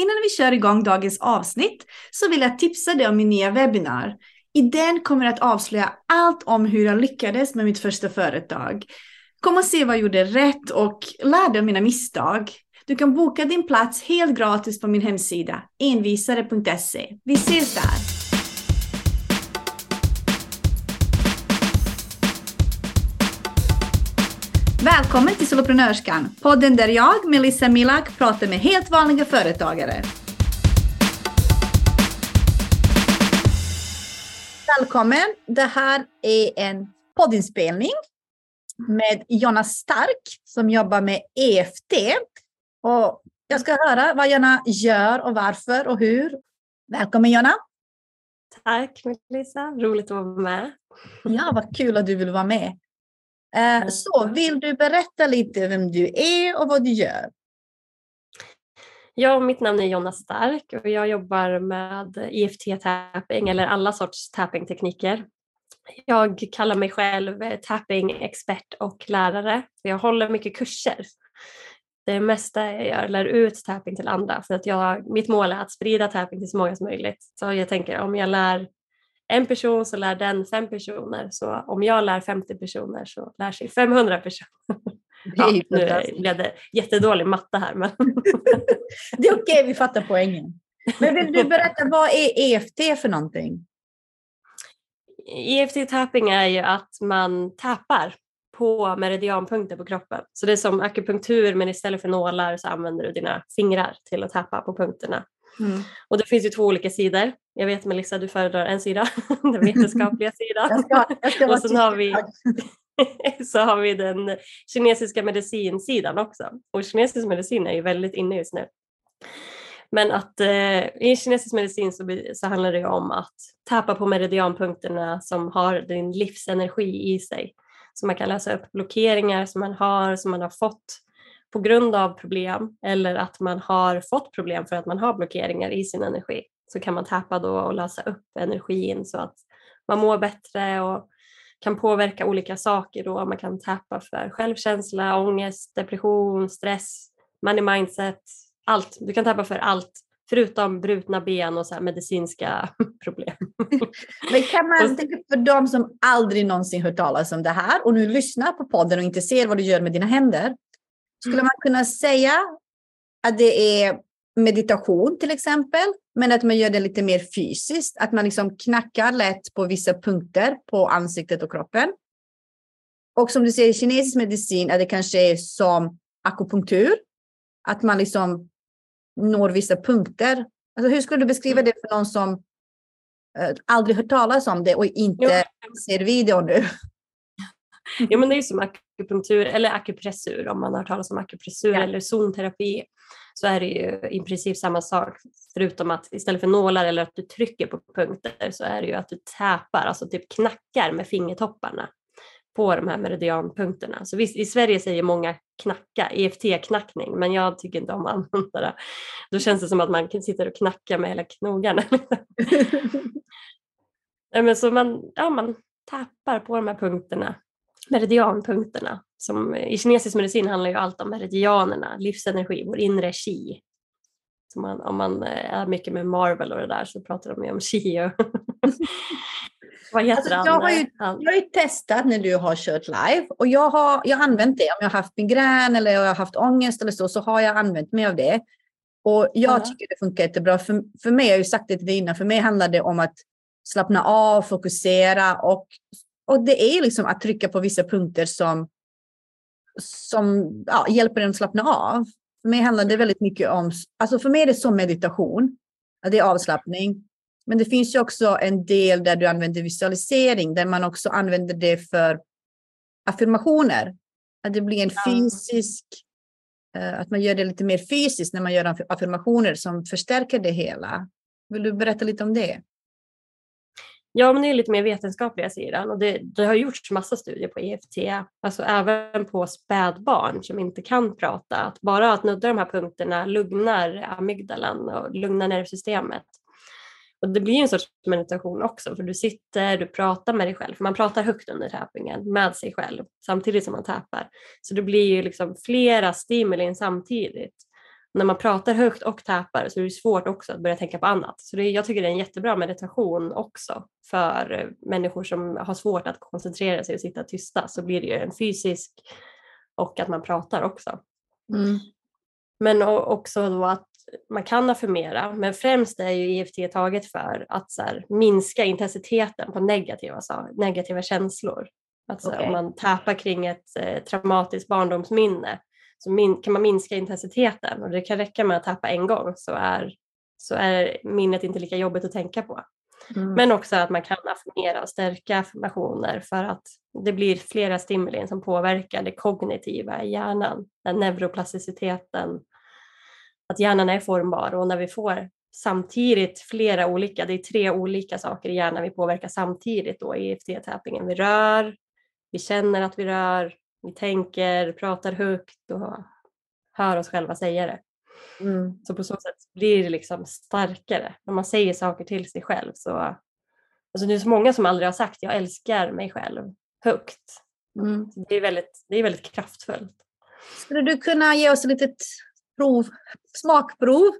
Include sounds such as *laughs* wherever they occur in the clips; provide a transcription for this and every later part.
Innan vi kör igång dagens avsnitt så vill jag tipsa dig om min nya webbinar. I den kommer jag att avslöja allt om hur jag lyckades med mitt första företag. Kom och se vad jag gjorde rätt och lär dig av mina misstag. Du kan boka din plats helt gratis på min hemsida envisare.se. Vi ses där! Välkommen till Soloprenörskan, podden där jag, Melissa Milak, pratar med helt vanliga företagare. Välkommen! Det här är en poddinspelning med Jonna Stark som jobbar med EFT. Och jag ska höra vad Jonna gör och varför och hur. Välkommen Jonna! Tack Melissa, roligt att vara med. Ja, vad kul att du vill vara med. Eh, så vill du berätta lite vem du är och vad du gör? Ja, mitt namn är Jonna Stark och jag jobbar med EFT-tapping eller alla sorts tappingtekniker. Jag kallar mig själv tapping-expert och lärare. Jag håller mycket kurser. Det mesta jag gör lär ut tapping till andra för att jag, mitt mål är att sprida tapping till så många som möjligt. Så jag tänker om jag lär en person så lär den fem personer. Så om jag lär 50 personer så lär sig 500 personer. *laughs* Ja, nu blev det jättedålig matte här. Men *laughs* det är okej, okay, vi fattar poängen. Men vill du berätta, vad är EFT för någonting? EFT-tapping är ju att man tappar på meridianpunkter på kroppen. Så det är som akupunktur men istället för nålar så använder du dina fingrar till att tappa på punkterna. Mm. Och det finns ju två olika sidor. Jag vet Melissa, du föredrar en sida, *laughs* den vetenskapliga sidan. Jag ska, jag ska och sen har vi, *laughs* så har vi den kinesiska medicinsidan också. Och kinesisk medicin är ju väldigt inne just nu. Men att eh, i kinesisk medicin så, så handlar det om att tappa på meridianpunkterna som har din livsenergi i sig. Så man kan läsa upp blockeringar som man har, som man har fått på grund av problem eller att man har fått problem för att man har blockeringar i sin energi så kan man tappa då och lösa upp energin så att man mår bättre och kan påverka olika saker då. Man kan tappa för självkänsla, ångest, depression, stress, money mindset, allt. Du kan tappa för allt förutom brutna ben och så medicinska *laughs* problem. *laughs* Men kan man, för de som aldrig någonsin hört talas om det här och nu lyssnar på podden och inte ser vad du gör med dina händer, skulle man kunna säga att det är meditation till exempel, men att man gör det lite mer fysiskt, att man liksom knackar lätt på vissa punkter på ansiktet och kroppen. Och som du säger i kinesisk medicin är det kanske som akupunktur, att man liksom når vissa punkter. Alltså hur skulle du beskriva det för någon som uh, aldrig hört talas om det och inte jo. ser video nu? Ja, men det är som akupunktur eller akupressur om man har hört talas om akupressur ja. eller zonterapi så är det ju i princip samma sak förutom att istället för nålar eller att du trycker på punkter så är det ju att du täpar, alltså typ knackar med fingertopparna på de här meridianpunkterna. Så visst, i Sverige säger många knacka, EFT-knackning, men jag tycker inte om att använda det. Då känns det som att man sitter och knackar med hela knogarna. *laughs* *laughs* men så man, ja, man tappar på de här punkterna meridianpunkterna. Som, I kinesisk medicin handlar ju allt om meridianerna, livsenergi, vår inre chi. Så man, om man eh, är mycket med Marvel och det där så pratar de ju om chi. Och *laughs* Vad heter alltså, han? Jag har, ju, jag har ju testat när du har kört live och jag har, jag har använt det. Om jag har haft migrän eller jag har haft ångest eller så, så har jag använt mig av det. Och jag ja. tycker det funkar jättebra. För, för mig, jag har ju sagt det till dig innan, för mig handlar det om att slappna av, fokusera och och det är liksom att trycka på vissa punkter som, som ja, hjälper en att slappna av. För mig handlar det väldigt mycket om, alltså för mig är det som meditation, det är avslappning. Men det finns ju också en del där du använder visualisering, där man också använder det för affirmationer. Att det blir en fysisk, uh, att man gör det lite mer fysiskt när man gör affirmationer som förstärker det hela. Vill du berätta lite om det? Ja, men det är lite mer vetenskapliga sidan och det, det, har gjorts massa studier på EFT, alltså även på spädbarn som inte kan prata. Att bara att nudda de här punkterna lugnar amygdalan och lugnar nervsystemet. Och det blir en sorts meditation också för du sitter, du pratar med dig själv, för man pratar högt under tappingen med sig själv samtidigt som man tappar. Så det blir ju liksom flera stimulin samtidigt. När man pratar högt och tappar så är det svårt också att börja tänka på annat. Så det, jag tycker det är en jättebra meditation också för människor som har svårt att koncentrera sig och sitta tysta så blir det ju en fysisk och att man pratar också. Mm. Men också då att man kan affirmera, men främst är ju EFT taget för att så här, minska intensiteten på negativa, så, negativa känslor. Alltså okay. om man tappar kring ett eh, traumatiskt barndomsminne så min, kan man minska intensiteten och det kan räcka med att tappa en gång så är, så är minnet inte lika jobbigt att tänka på. Mm. Men också att man kan affirmera och stärka affirmationer för att det blir flera stimulin som påverkar det kognitiva i hjärnan, den neuroplasticiteten, att hjärnan är formbar och när vi får samtidigt flera olika, det är tre olika saker i hjärnan vi påverkar samtidigt då i EFT-tappingen. Vi rör, vi känner att vi rör, vi tänker, pratar högt och hör oss själva säga det. Mm. Så på så sätt blir det liksom starkare. När man säger saker till sig själv så... Alltså det är så många som aldrig har sagt jag älskar mig själv högt. Mm. Det, är väldigt, det är väldigt kraftfullt. Skulle du kunna ge oss ett litet prov, smakprov?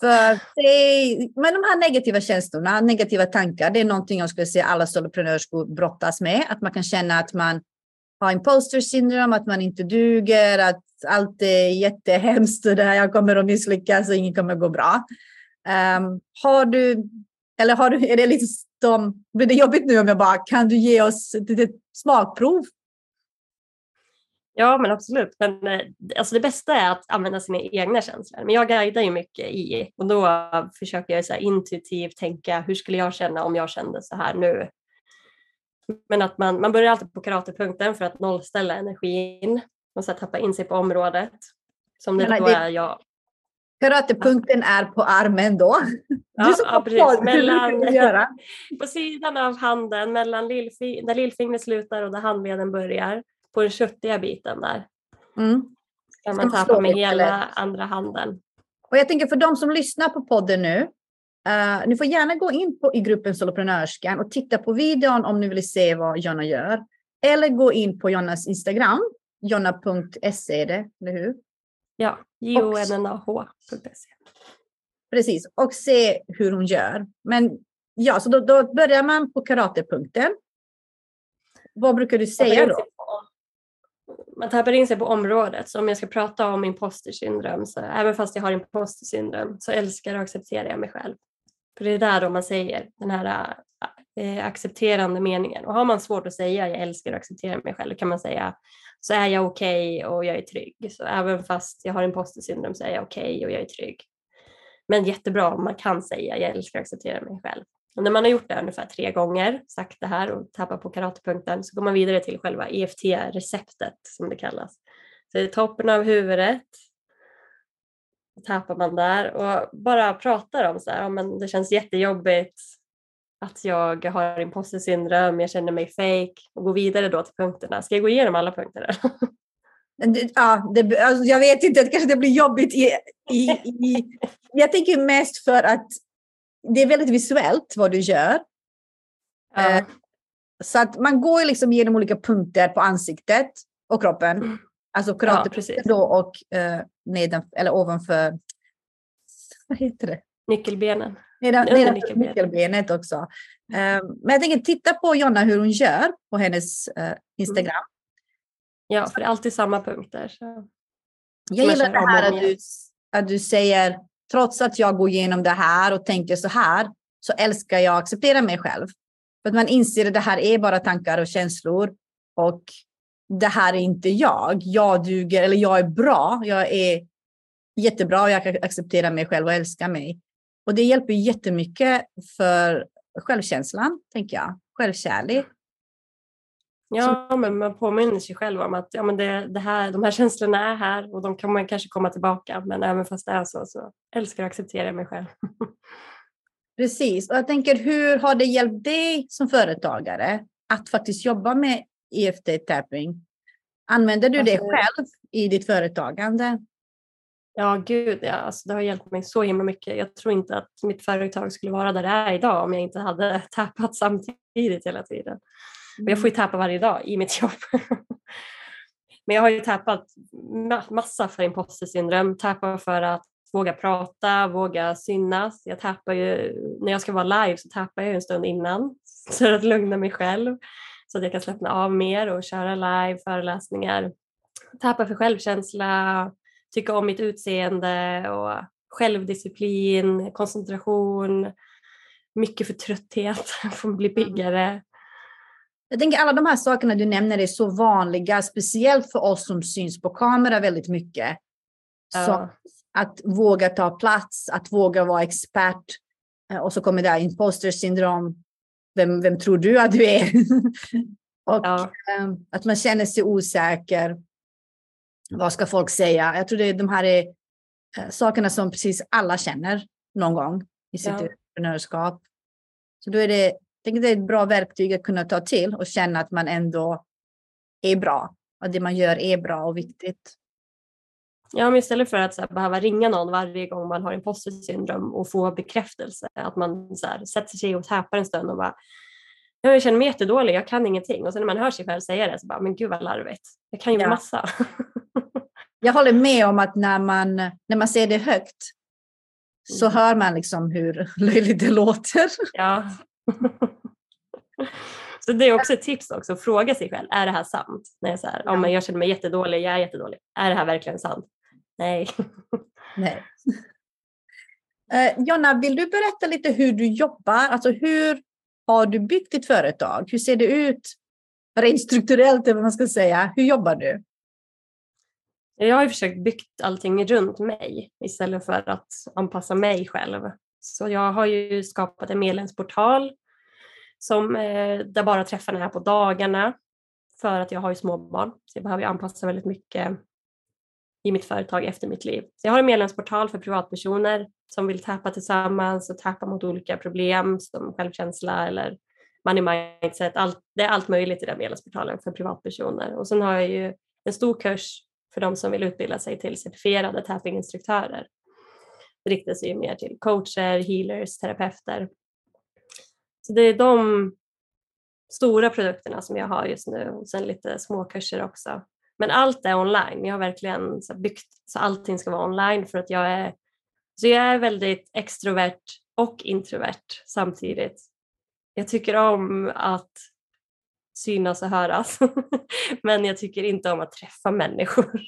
För det, med de här negativa känslorna, negativa tankar, det är någonting jag skulle säga alla soloprenörskor brottas med. Att man kan känna att man ha imposter syndrom, att man inte duger, att allt är jättehemskt och det här, jag kommer att misslyckas och inget kommer att gå bra. Um, har du, eller har du, är det liksom, blir det jobbigt nu om jag bara, kan du ge oss ett litet smakprov? Ja, men absolut. Men eh, alltså det bästa är att använda sina egna känslor. Men jag guidar ju mycket i och då försöker jag så intuitivt tänka hur skulle jag känna om jag kände så här nu? Men att man, man börjar alltid på karatepunkten för att nollställa energin och så tappa in sig på området. Som det då är jag. Karatepunkten är på armen då? *laughs* Ja, ja precis. Mellan, *laughs* på sidan av handen, mellan lillfi, där lillfingret slutar och där handleden börjar. På den köttiga biten där. Mm. Kan man tappa med hela eller? andra handen. Och jag tänker för de som lyssnar på podden nu, Uh, ni får gärna gå in på, i gruppen Soloprenörskan och titta på videon om ni vill se vad Jonna gör. Eller gå in på Jonnas Instagram, jonna.se eller hur? Ja, jonah.se. Precis, och se hur hon gör. Men ja, så då, då börjar man på karatepunkten. Vad brukar du säga då? man tappar in sig på området. Så om jag ska prata om imposter syndrom, så även fast jag har imposter syndrom så älskar och accepterar jag mig själv. För det är där då man säger den här äh, accepterande meningen. Och har man svårt att säga jag älskar och accepterar mig själv kan man säga så är jag okej okay och jag är trygg. Så även fast jag har imposter syndrom så är jag okej okay och jag är trygg. Men jättebra om man kan säga jag älskar och accepterar mig själv. Och när man har gjort det ungefär tre gånger, sagt det här och tappat på karatepunkten så går man vidare till själva EFT-receptet som det kallas. Så i toppen av huvudet tappar man där och bara pratar om så här, men det känns jättejobbigt att jag har imposter syndrom, jag känner mig fake och gå vidare då till punkterna. Ska jag gå igenom alla punkter? Ja, det, alltså jag vet inte, kanske det blir jobbigt. I, i, i, jag tänker mest för att det är väldigt visuellt vad du gör. Ja. Eh, så att man går liksom genom olika punkter på ansiktet och kroppen. Mm. Alltså karatepunkten ja, då och eh, neden, eller ovanför, *laughs* vad heter det? Nyckelbenen. Nedan, nedan nyckelben. nyckelbenet också. Um, men jag tänker titta på Jonna hur hon gör på hennes uh, Instagram. Mm. Ja, för det är alltid samma punkter. Så. Jag gillar det här att du, att du säger, trots att jag går igenom det här och tänker så här, så älskar jag att acceptera mig själv. För att man inser att det här är bara tankar och känslor. Och det här är inte jag. Jag duger, eller jag är bra. Jag är jättebra och jag kan acceptera mig själv och älska mig. Och det hjälper jättemycket för självkänslan, tänker jag. Självkärlek. Ja, men man påminner sig själv om att ja, men det, det här, de här känslorna är här och de kan man kanske komma tillbaka. Men även fast det är så, så älskar och accepterar mig själv. *laughs* Precis, och jag tänker hur har det hjälpt dig som företagare att faktiskt jobba med EFT-tapping? Använder du alltså, det själv i ditt företagande? Ja, gud ja. Alltså, det har hjälpt mig så himla mycket. Jag tror inte att mitt företag skulle vara där det är idag om jag inte hade *laughs* tappat samtidigt hela tiden. Och jag får ju mm. tappa varje dag i mitt jobb. *laughs* Men jag har ju tappat massa för imposter syndrom, tappat för att våga prata, våga synas. Jag tappar ju, när jag ska vara live så tappar jag en stund innan *laughs* för att lugna mig själv så att jag kan slappna av mer och köra live, föreläsningar. Tappa för självkänsla, tycka om mitt utseende och självdisciplin, koncentration, mycket för trötthet, *laughs* att bli mm. piggare. Jag tänker alla de här sakerna du nämner är så vanliga, speciellt för oss som syns på kamera väldigt mycket. Ja. Så att våga ta plats, att våga vara expert. Eh, och så kommer det här imposter syndrom. Vem, vem tror du att du är? *laughs* och ja. Ehm, att man känner sig osäker. Vad ska folk säga? Jag tror det är de här är, eh, sakerna som precis alla känner någon gång i sitt ja. entreprenörskap. Så då är det, jag det är ett bra verktyg att kunna ta till och känna att man ändå är bra. Att det man gör är bra och viktigt. Ja, men istället för att så här, behöva ringa någon varje gång man har imposter syndrom och få bekräftelse, att man så här, sätter sig och tappar en stund och bara jag känner mig jättedålig, jag kan ingenting. Och sen när man hör sig själv säga det så bara, men gud vad larvigt. Jag kan ju ja. massa. *laughs* jag håller med om att när man, när man säger det högt så mm. hör man liksom hur *laughs* löjligt det låter. Ja. *laughs* Så det är också ett tips också, fråga sig själv, är det här sant? När jag, så här, ja. men jag känner mig jättedålig, jag är jättedålig. Är det här verkligen sant? Nej. Nej. Uh, Jonna, vill du berätta lite hur du jobbar? Alltså hur har du byggt ditt företag? Hur ser det ut rent strukturellt, eller vad man ska säga? Hur jobbar du? Jag har försökt byggt allting runt mig istället för att anpassa mig själv. Så jag har ju skapat en medlemsportal som, eh, där bara träffarna är på dagarna för att jag har ju småbarn så jag behöver anpassa väldigt mycket i mitt företag efter mitt liv. Så jag har en medlemsportal för privatpersoner som vill tappa tillsammans och tappa mot olika problem som självkänsla eller money mindset. Allt, det är allt möjligt i den medlemsportalen för privatpersoner. Och sen har jag ju en stor kurs för de som vill utbilda sig till certifierade tappinginstruktörer. Det riktar sig ju mer till coacher, healers, terapeuter. Så det är de stora produkterna som jag har just nu och sen lite småkurser också. Men allt är online. Jag har verkligen byggt så allting ska vara online för att jag är, så jag är väldigt extrovert och introvert samtidigt. Jag tycker om att synas och höras *laughs* men jag tycker inte om att träffa människor.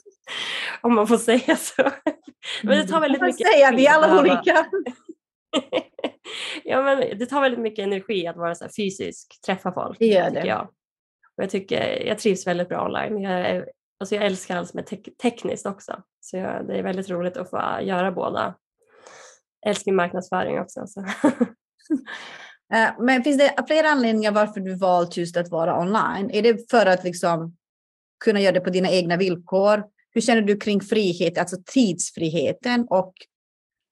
*laughs* om man får säga så. men det tar väldigt man mycket säga, vi är alla olika. *laughs* ja, men det tar väldigt mycket energi att vara så fysisk, träffa folk. Det gör det. Jag. Och jag, tycker, jag trivs väldigt bra online. Jag, alltså jag älskar allt som är te tekniskt också. Så jag, det är väldigt roligt att få göra båda. Jag älskar marknadsföring också. Så. *laughs* Eh, men finns det flera anledningar varför du valt just att vara online? Är det för att liksom kunna göra det på dina egna villkor? Hur känner du kring frihet, alltså tidsfriheten och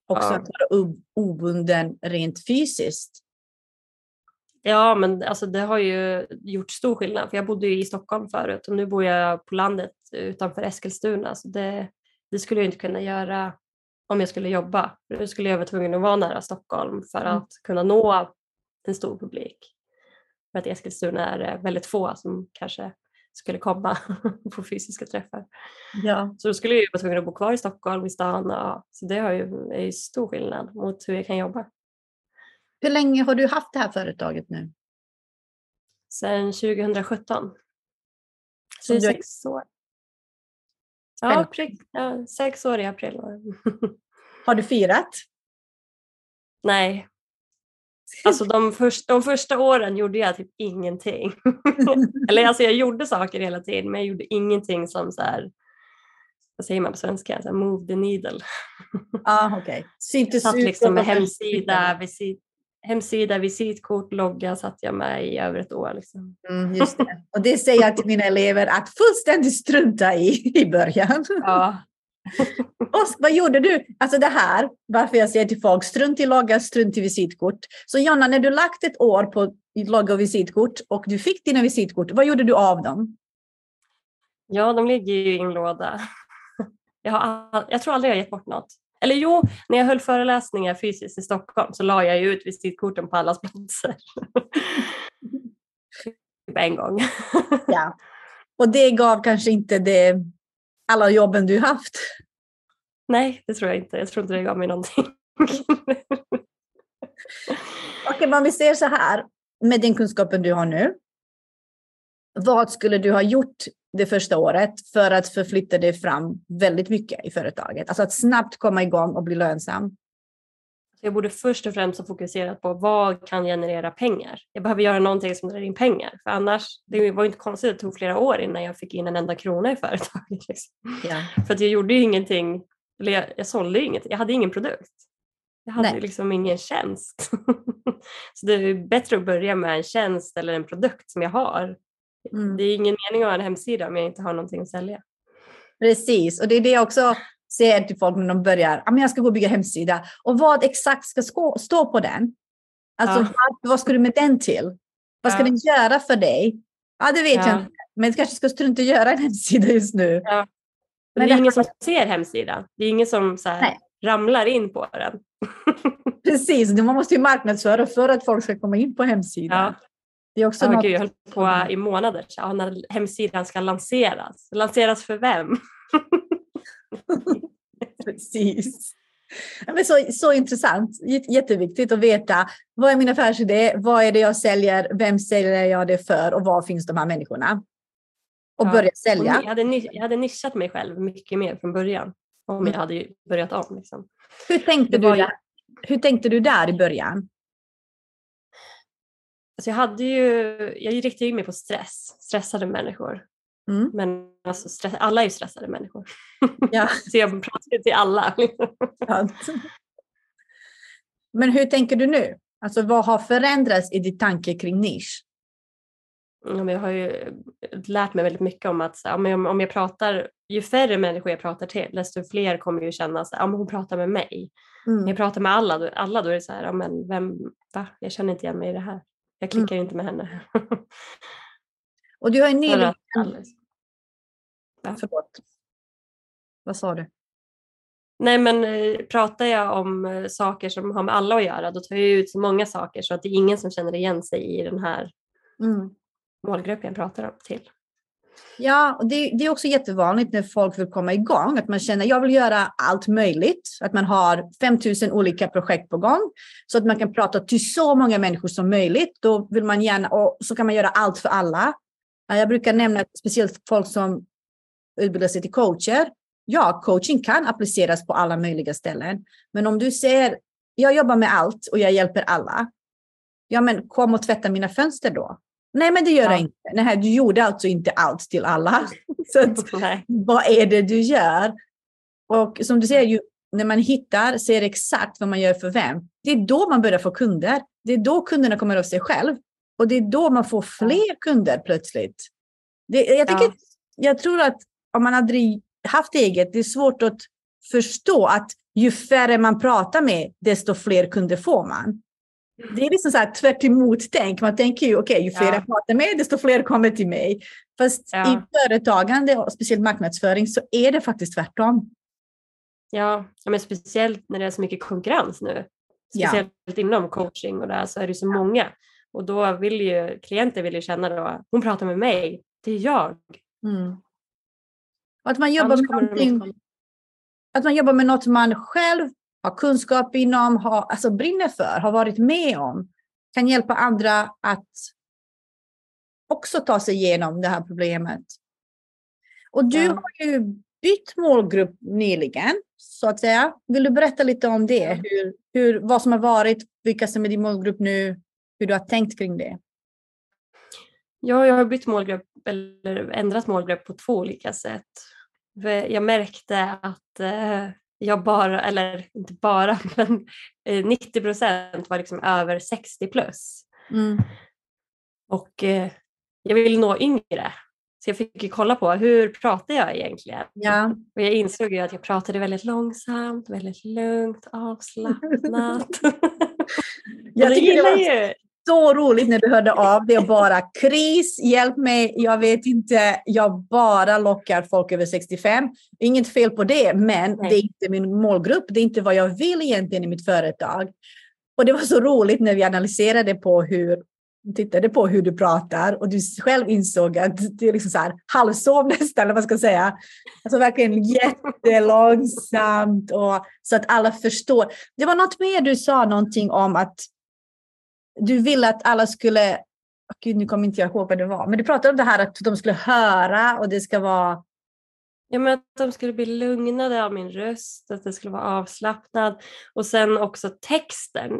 också ja. att vara obunden rent fysiskt? Ja, men alltså det har ju gjort stor skillnad för jag bodde ju i Stockholm förut och nu bor jag på landet utanför Eskilstuna så det, det skulle jag inte kunna göra om jag skulle jobba. Då skulle jag vara tvungen att vara nära Stockholm för mm. att kunna nå en stor publik. För att i Eskilstuna är det väldigt få som kanske skulle komma *laughs* på fysiska träffar. Ja. Så då skulle jag vara tvungen att bo kvar i Stockholm, i stan. Och, så det har ju, är ju stor skillnad mot hur jag kan jobba. Hur länge har du haft det här företaget nu? Sedan 2017. Så det är sex år. Ja, ja, sex år i april. *laughs* Har du firat? Nej. Alltså de, först, de första åren gjorde jag typ ingenting. *laughs* Eller alltså jag gjorde saker hela tiden men jag gjorde ingenting som så här, vad säger man på svenska, så här, move the needle. Ah, okay. Syntes satt liksom med hemsida, visit, hemsida, visitkort, logga satt jag med i över ett år. Liksom. Mm, just det. Och det säger jag till mina elever att fullständigt strunta i i början. Ja. *laughs* Och vad gjorde du? Alltså det här, varför jag säger till folk, strunt i logga, strunt i visitkort. Så Jonna, när du lagt ett år på logga och visitkort och du fick dina visitkort, vad gjorde du av dem? Ja, de ligger ju i en låda. *laughs* Jag, har, jag tror aldrig jag gett bort något. Eller jo, när jag höll föreläsningar fysiskt i Stockholm så la jag ut visitkorten på allas platser. typ en gång. Ja. Och det gav kanske inte det, alla jobben du haft? Nej, det tror jag inte. Jag tror inte det gav mig någonting. Okej, men vi ser så här, med den kunskapen du har nu. Vad skulle du ha gjort det första året för att förflytta dig fram väldigt mycket i företaget? Alltså att snabbt komma igång och bli lönsam. Jag borde först och främst ha fokuserat på vad kan generera pengar. Jag behöver göra någonting som drar in pengar. För annars, det var inte konstigt att det tog flera år innan jag fick in en enda krona i företaget. Liksom. Ja. För att jag gjorde ju ingenting, eller jag, jag sålde ju inget, jag hade ingen produkt. Jag hade Nej. liksom ingen tjänst. *laughs* så det är bättre att börja med en tjänst eller en produkt som jag har. Mm. Det är ingen mening att ha en hemsida om jag inte har någonting att sälja. Precis, och det är det jag också säger till folk när de börjar. "Ja, men Jag ska gå och bygga hemsida. Och vad exakt ska stå på den? Alltså, Ja. vad, ska du med den till? Vad ska Ja. den göra för dig? Ja, det vet jag Ja. inte. Men kanske ska du inte göra en hemsida just nu. Ja. Men det är ingen som ser hemsidan. Det är ingen som så här, ramlar in på den. Precis, du- man måste ju marknadsföra för att folk ska komma in på hemsidan. Det är också Ja, något... gud, jag höll på i månader så, ja, när hemsidan ska lanseras. Lanseras för vem? *laughs* Precis. Men så, så intressant, jätteviktigt att veta vad är min affärsidé, vad är det jag säljer, vem säljer jag det för och var finns de här människorna? Och Ja. börja sälja. Jag hade, jag hade nischat mig själv mycket mer från början. Om jag hade ju börjat om. Liksom. Hur tänkte, du ju- där? Hur tänkte du där i början? Alltså jag, hade ju, jag riktade ju mig på stress, stressade människor. Mm. Men alltså stress, alla är ju stressade människor. Ja. *laughs* Så jag pratar ju till alla. Men hur tänker du nu? Alltså vad har förändrats i din tanke kring nisch? Ja, jag har ju lärt mig väldigt mycket om att om, jag, pratar, ju färre människor jag pratar till, desto fler kommer ju känna att ja, hon pratar med mig. Mm. jag pratar med alla, alla då är det så här, ja, men vem, va? Jag känner inte igen mig i det här. Jag klickar inte med henne. *laughs* Och du har ju nyligen... Alice. Förlåt. Vad sa du? Nej men eh, pratar jag om eh, saker som har med alla att göra då tar jag ut så många saker så att det är ingen som känner igen sig i den här Mm. målgruppen jag pratar om till. Ja, och det, det är också jättevanligt när folk vill komma igång, att man känner jag vill göra allt möjligt, att man har 5000 olika projekt på gång, så att man kan prata till så många människor som möjligt. Då vill man gärna, och så kan man göra allt för alla. Jag brukar nämna speciellt folk som utbildar sig till coacher. Ja, coaching kan appliceras på alla möjliga ställen, men om du säger jag jobbar med allt och jag hjälper alla. Ja, men kom och tvätta mina fönster då. Nej, men det gör Ja. jag inte. Nej, du gjorde alltså inte allt till alla. *laughs* Så att, *laughs* vad är det du gör? Och som du säger, ju, när man hittar, ser exakt vad man gör för vem, det är då man börjar få kunder. Det är då kunderna kommer av sig själv. Och det är då man får fler kunder plötsligt. Det, jag, tycker, Ja. jag tror att om man aldrig haft eget, det är svårt att förstå att ju färre man pratar med, desto fler kunder får man. Det är liksom så här tvärt emot tänk. Man tänker ju, okej, ju fler Ja. jag pratar med, desto fler kommer till mig. Fast Ja. i företagande och speciellt marknadsföring så är det faktiskt tvärtom. Ja, ja, men speciellt när det är så mycket konkurrens nu. Ja. Speciellt inom coaching och där så är det så många. Och då vill ju klienter vill ju känna då, hon pratar med mig, det är jag. Mm. Och att man jobbar Annars med någonting, att man jobbar med något man själv har kunskap inom, har, alltså brinner för, har varit med om, kan hjälpa andra att också ta sig igenom det här problemet. Och du Ja. har ju bytt målgrupp nyligen, så att säga. Vill du berätta lite om det? Ja. Hur, hur, vad som har varit, vilka som är din målgrupp nu, hur du har tänkt kring det? Ja, jag har bytt målgrupp eller ändrat målgrupp på två olika sätt. Jag märkte att eh, jag bara, eller inte bara, *laughs* men eh, 90 procent var liksom över 60 plus. Mm. Och eh, jag vill nå yngre. Så jag fick ju kolla på hur pratar jag egentligen? Ja. Och jag insåg ju att jag pratade väldigt långsamt, väldigt lugnt, *laughs* avslappnat. Jag *laughs* tycker det var ju. Så roligt när du hörde av dig och bara kris, hjälp mig, jag vet inte, jag bara lockar folk över 65. Inget fel på det, men Nej. det är inte min målgrupp, det är inte vad jag vill egentligen i mitt företag. Och det var så roligt när vi analyserade på hur tittade på hur du pratar och du själv insåg att du är liksom så här halvsov nästan, eller vad ska jag säga. Alltså verkligen jättelångsamt och så att alla förstår. Det var något mer du sa någonting om att du ville att alla skulle, gud nu kommer inte jag ihåg vad det var, men du pratade om det här att de skulle höra och det ska vara Ja, men att de skulle bli lugnade av min röst, att det skulle vara avslappnad. Och sen också texten,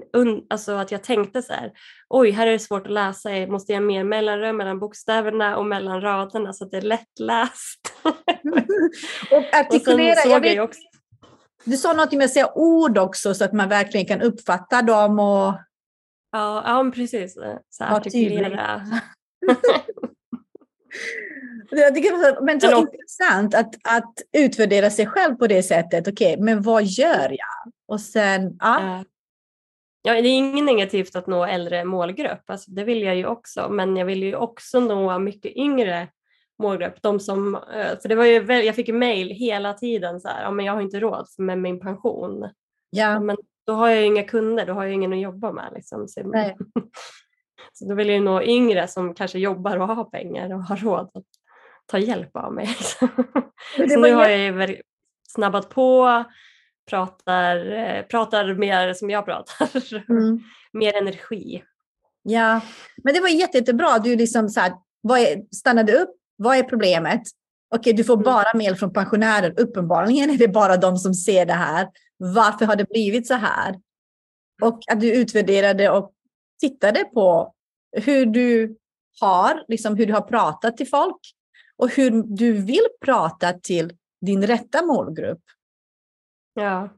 alltså att jag tänkte så här, oj här är det svårt att läsa, jag måste göra mer mellanrum mellan bokstäverna och mellan raderna så att det är lättläst. *laughs* och artikulera, och jag vet, jag också... Du sa något med att säga ord också så att man verkligen kan uppfatta dem och Ja, ja precis. Så artikulera. *laughs* Jag tycker, men så intressant att, att utvärdera sig själv på det sättet. Okej, okay, men vad gör jag? Och sen, ja. Ja, det är inget negativt att nå äldre målgrupp, alltså, det vill jag ju också, men jag vill ju också nå mycket yngre målgrupp. De som, eh, för det var ju, jag fick ju mail hela tiden så här, ja, men jag har inte råd med min pension. Ja. ja men då har jag ju inga kunder, då har jag ingen att jobba med. Liksom. Så, *laughs* så då vill jag nå yngre som kanske jobbar och har pengar och har råd att ta hjälp av mig. *laughs* så nu har jag ju snabbat på, pratar, eh, pratar mer som jag pratar. *laughs* Mm. mer energi. Ja, men det var jätte, jättebra. Du liksom så här, vad är, stannade upp. Vad är problemet? Okej, du får mm. bara mail från pensionärer. Uppenbarligen är det bara de som ser det här. Varför har det blivit så här? Och att du utvärderade och tittade på hur du har, liksom hur du har pratat till folk och hur du vill prata till din rätta målgrupp. Ja.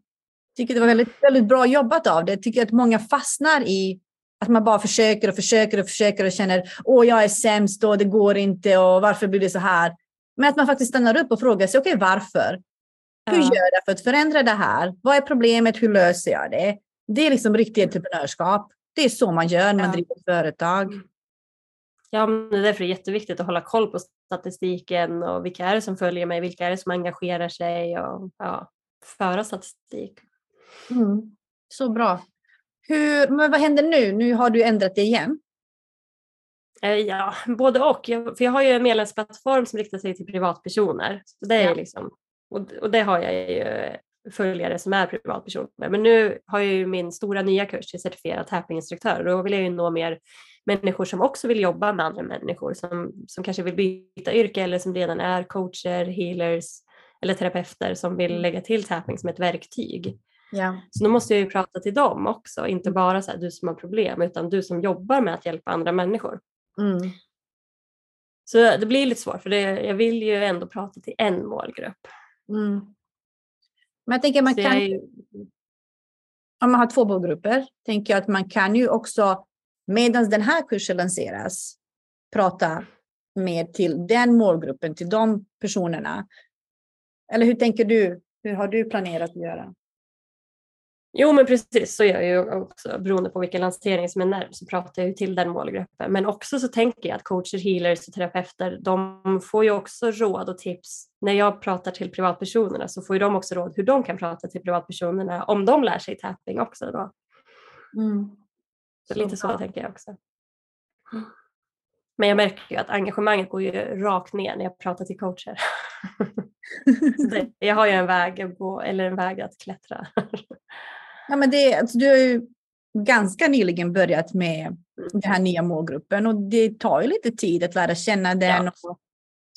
Tycker det var väldigt, väldigt bra jobbat av det. Jag tycker att många fastnar i att man bara försöker och försöker och försöker och känner åh, jag är sämst och det går inte och varför blir det så här? Men att man faktiskt stannar upp och frågar sig, okej, okay, varför? Hur gör jag för att förändra det här? Vad är problemet? Hur löser jag det? Det är liksom riktigt entreprenörskap. Det är så man gör när man driver företag. Mm. Ja, men det är därför det är jätteviktigt att hålla koll på statistiken och vilka är det som följer mig, vilka är det som engagerar sig och ja, föra statistik. Mm. Så bra. Hur, men vad händer nu? Nu har du ändrat det igen. Eh, ja, både och. För jag har ju en medlemsplattform som riktar sig till privatpersoner. Så det är ja. liksom, och, och det har jag ju följare som är privatpersoner. Men nu har jag ju min stora nya kurs till certifierad tappinginstruktör och då vill jag ju nå mer människor som också vill jobba med andra människor som, som kanske vill byta yrke eller som redan är coacher, healers eller terapeuter som vill mm. lägga till tapping som ett verktyg. Ja. Så då måste jag ju prata till dem också, inte bara så här, du som har problem utan du som jobbar med att hjälpa andra människor. Mm. Så det blir lite svårt för det, jag vill ju ändå prata till en målgrupp. Mm. Men jag tänker man kan, jag... om man har två målgrupper, tänker jag att man kan ju också medan den här kursen lanseras prata mer till den målgruppen, till de personerna. Eller hur tänker du? Hur har du planerat att göra? Jo men precis så gör jag ju också beroende på vilken lansering som är närmst så pratar jag ju till den målgruppen. Men också så tänker jag att coacher, healers och terapeuter de får ju också råd och tips. När jag pratar till privatpersonerna så får ju de också råd hur de kan prata till privatpersonerna om de lär sig tapping också då. Mm. Så, så lite så bra. tänker jag också. Men jag märker ju att engagemanget går ju rakt ner när jag pratar till coacher. *laughs* jag har ju en väg, på, eller en väg att klättra. Ja, men det, alltså, du har ju ganska nyligen börjat med den här nya målgruppen och det tar ju lite tid att lära känna den ja. och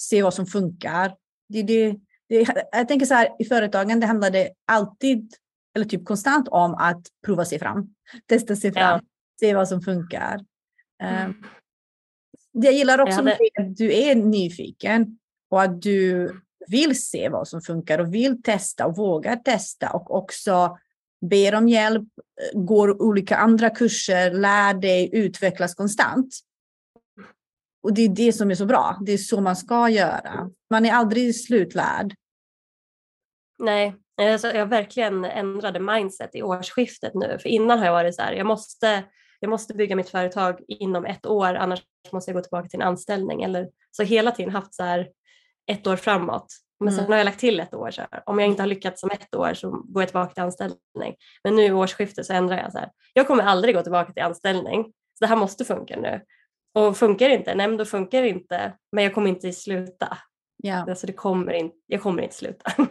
se vad som funkar. Det, det, det, jag tänker så här, i företagen det handlar det alltid, eller typ konstant om att prova sig fram, testa sig fram, ja. se vad som funkar. Mm. Um, jag gillar också hade... att du är nyfiken och att du vill se vad som funkar och vill testa och vågar testa och också ber om hjälp, går olika andra kurser, lär dig, utvecklas konstant. Och det är det som är så bra. Det är så man ska göra. Man är aldrig slutlärd. Nej, alltså jag verkligen ändrade mindset i årsskiftet nu. För innan har jag varit så här, jag måste, jag måste bygga mitt företag inom ett år, annars måste jag gå tillbaka till en anställning. Eller, så hela tiden haft så här ett år framåt. Men sen mm. har jag lagt till ett år. Så här. Om jag inte har lyckats om ett år så går jag tillbaka till anställning. Men nu i årsskiftet så ändrar jag så här. Jag kommer aldrig gå tillbaka till anställning. Så det här måste funka nu. Och funkar det inte, nej men då funkar det inte. Men jag kommer inte sluta. Ja. Alltså det kommer in, jag kommer inte sluta. *laughs*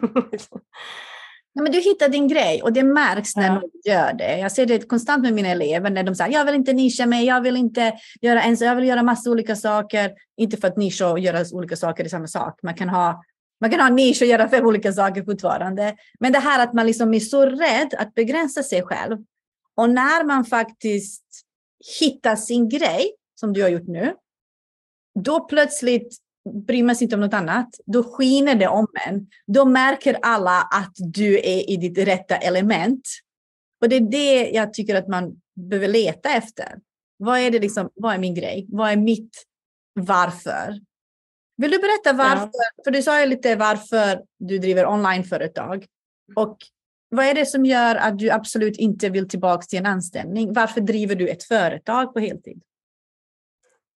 Nej, men du hittar din grej och det märks när Ja. någon gör det. Jag ser det konstant med mina elever när de säger jag vill inte nischa mig, jag vill inte göra en, jag vill göra massa olika saker. Inte för att nischa och göra olika saker är samma sak. Man kan ha man kan ha en nisch och göra fem olika saker fortfarande. Men det här att man liksom är så rädd att begränsa sig själv. Och när man faktiskt hittar sin grej, som du har gjort nu, då plötsligt bryr man sig inte om något annat. Då skiner det om en. Då märker alla att du är i ditt rätta element. Och det är det jag tycker att man behöver leta efter. Vad är det liksom, vad är min grej? Vad är mitt varför? Vill du berätta varför? För du sa ju lite varför du driver onlineföretag. Och vad är det som gör att du absolut inte vill tillbaka till en anställning? Varför driver du ett företag på heltid?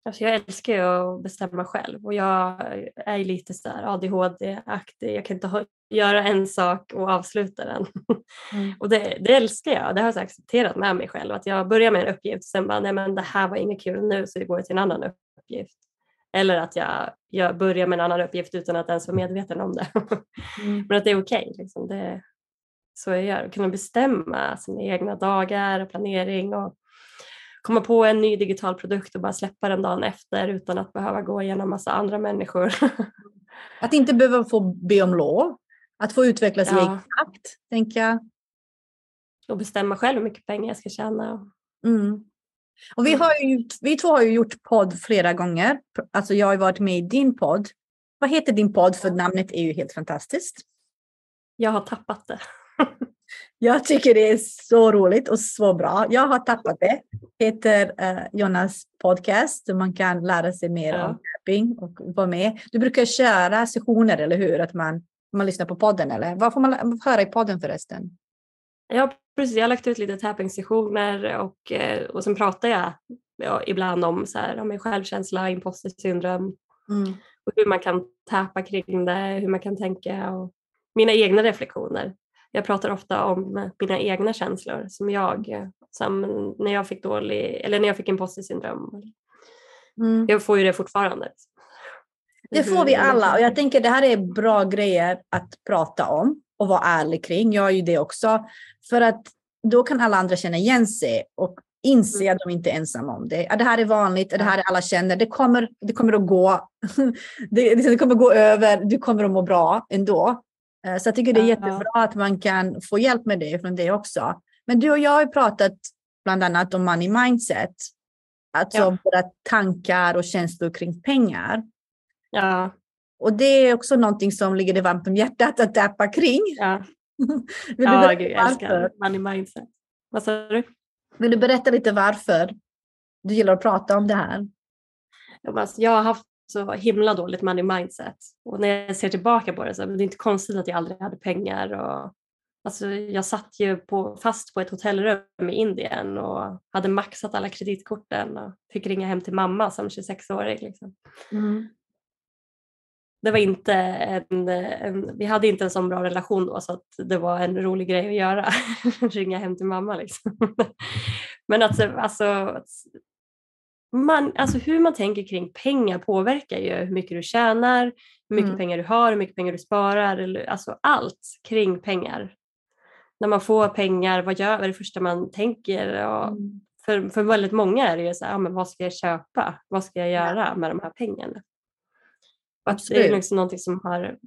Alltså jag älskar ju att bestämma själv och jag är lite så här ADHD-aktig. Jag kan inte göra en sak och avsluta den. Mm. och det, det älskar jag. Det har jag accepterat med mig själv. Att jag börjar med en uppgift och sen bara, nej men det här var inget kul nu så det går till en annan uppgift. Eller att jag, jag börjar med en annan uppgift utan att ens vara medveten om det. Mm. *laughs* men att det är okej. liksom. Det är så jag gör. Kunna bestämma sina egna dagar och planering och komma på en ny digital produkt och bara släppa den dagen efter utan att behöva gå igenom massa andra människor. *laughs* Att inte behöva få be om lov. Att få utvecklas i Ja. egen takt, tänker jag. och bestämma själv hur mycket pengar jag ska tjäna. Mm. Och vi, Mm. har ju, vi två har ju gjort podd flera gånger. Alltså jag har varit med i din podd. Vad heter din podd? För namnet är ju helt fantastiskt. Jag har tappat det. *laughs* Jag tycker det är så roligt och så bra. Jag har tappat det. heter eh, Jonas podcast. Man kan lära sig mer Ja. om tapping och vara med. Du brukar köra sessioner, eller hur? Att man, man lyssnar på podden, eller? Vad får man höra i podden förresten? Ja, precis. Jag har lagt ut lite tapping-sessioner och, eh, och sen pratar jag ja, ibland om, så här, om min självkänsla, imposter syndrom Mm. och hur man kan tappa kring det, hur man kan tänka och mina egna reflektioner. Jag pratar ofta om mina egna känslor som jag, som när jag fick dålig, eller när jag fick imposter syndrom. Mm. Jag får ju det fortfarande. Det får vi alla och jag tänker det här är bra grejer att prata om och vara ärlig kring. Jag är ju det också. För att då kan alla andra känna igen sig och inse att de inte är ensamma om det. Ja, det här är vanligt, det här är alla känner. Det kommer, det kommer att gå. *laughs* det, det kommer gå över. Du kommer att må bra ändå. Eh, Så jag tycker det är jättebra att man kan få hjälp med det från det också. Men du och jag har ju pratat bland annat om money mindset. Alltså Ja. våra tankar och känslor kring pengar. Ja, Och det är också någonting som ligger dig varmt om hjärtat att tappa kring. ja. *laughs* Vill, ja gud, jag älskar money mindset. Vad sa du? Vill du berätta lite varför du gillar att prata om det här? Alltså, jag har haft så himla dåligt money mindset och när jag ser tillbaka på det så är det inte konstigt att jag aldrig hade pengar. Och, alltså, jag satt ju på, fast på ett hotellrum i Indien och hade maxat alla kreditkorten och fick ringa hem till mamma som 26-åring. Liksom. Det var inte en, en, vi hade inte en sån bra relation då så att det var en rolig grej att göra. *laughs* ringa hem till mamma liksom. *laughs* Men att, alltså, man, alltså hur man tänker kring pengar påverkar ju hur mycket du tjänar, hur mycket Mm. pengar du har, hur mycket pengar du sparar, eller, alltså allt kring pengar. När man får pengar, vad gör vad är det första man tänker? Och Mm. för, för väldigt många är det ju så här, ja, men vad ska jag köpa? Vad ska jag göra med de här pengarna? Att det är liksom någonting som har,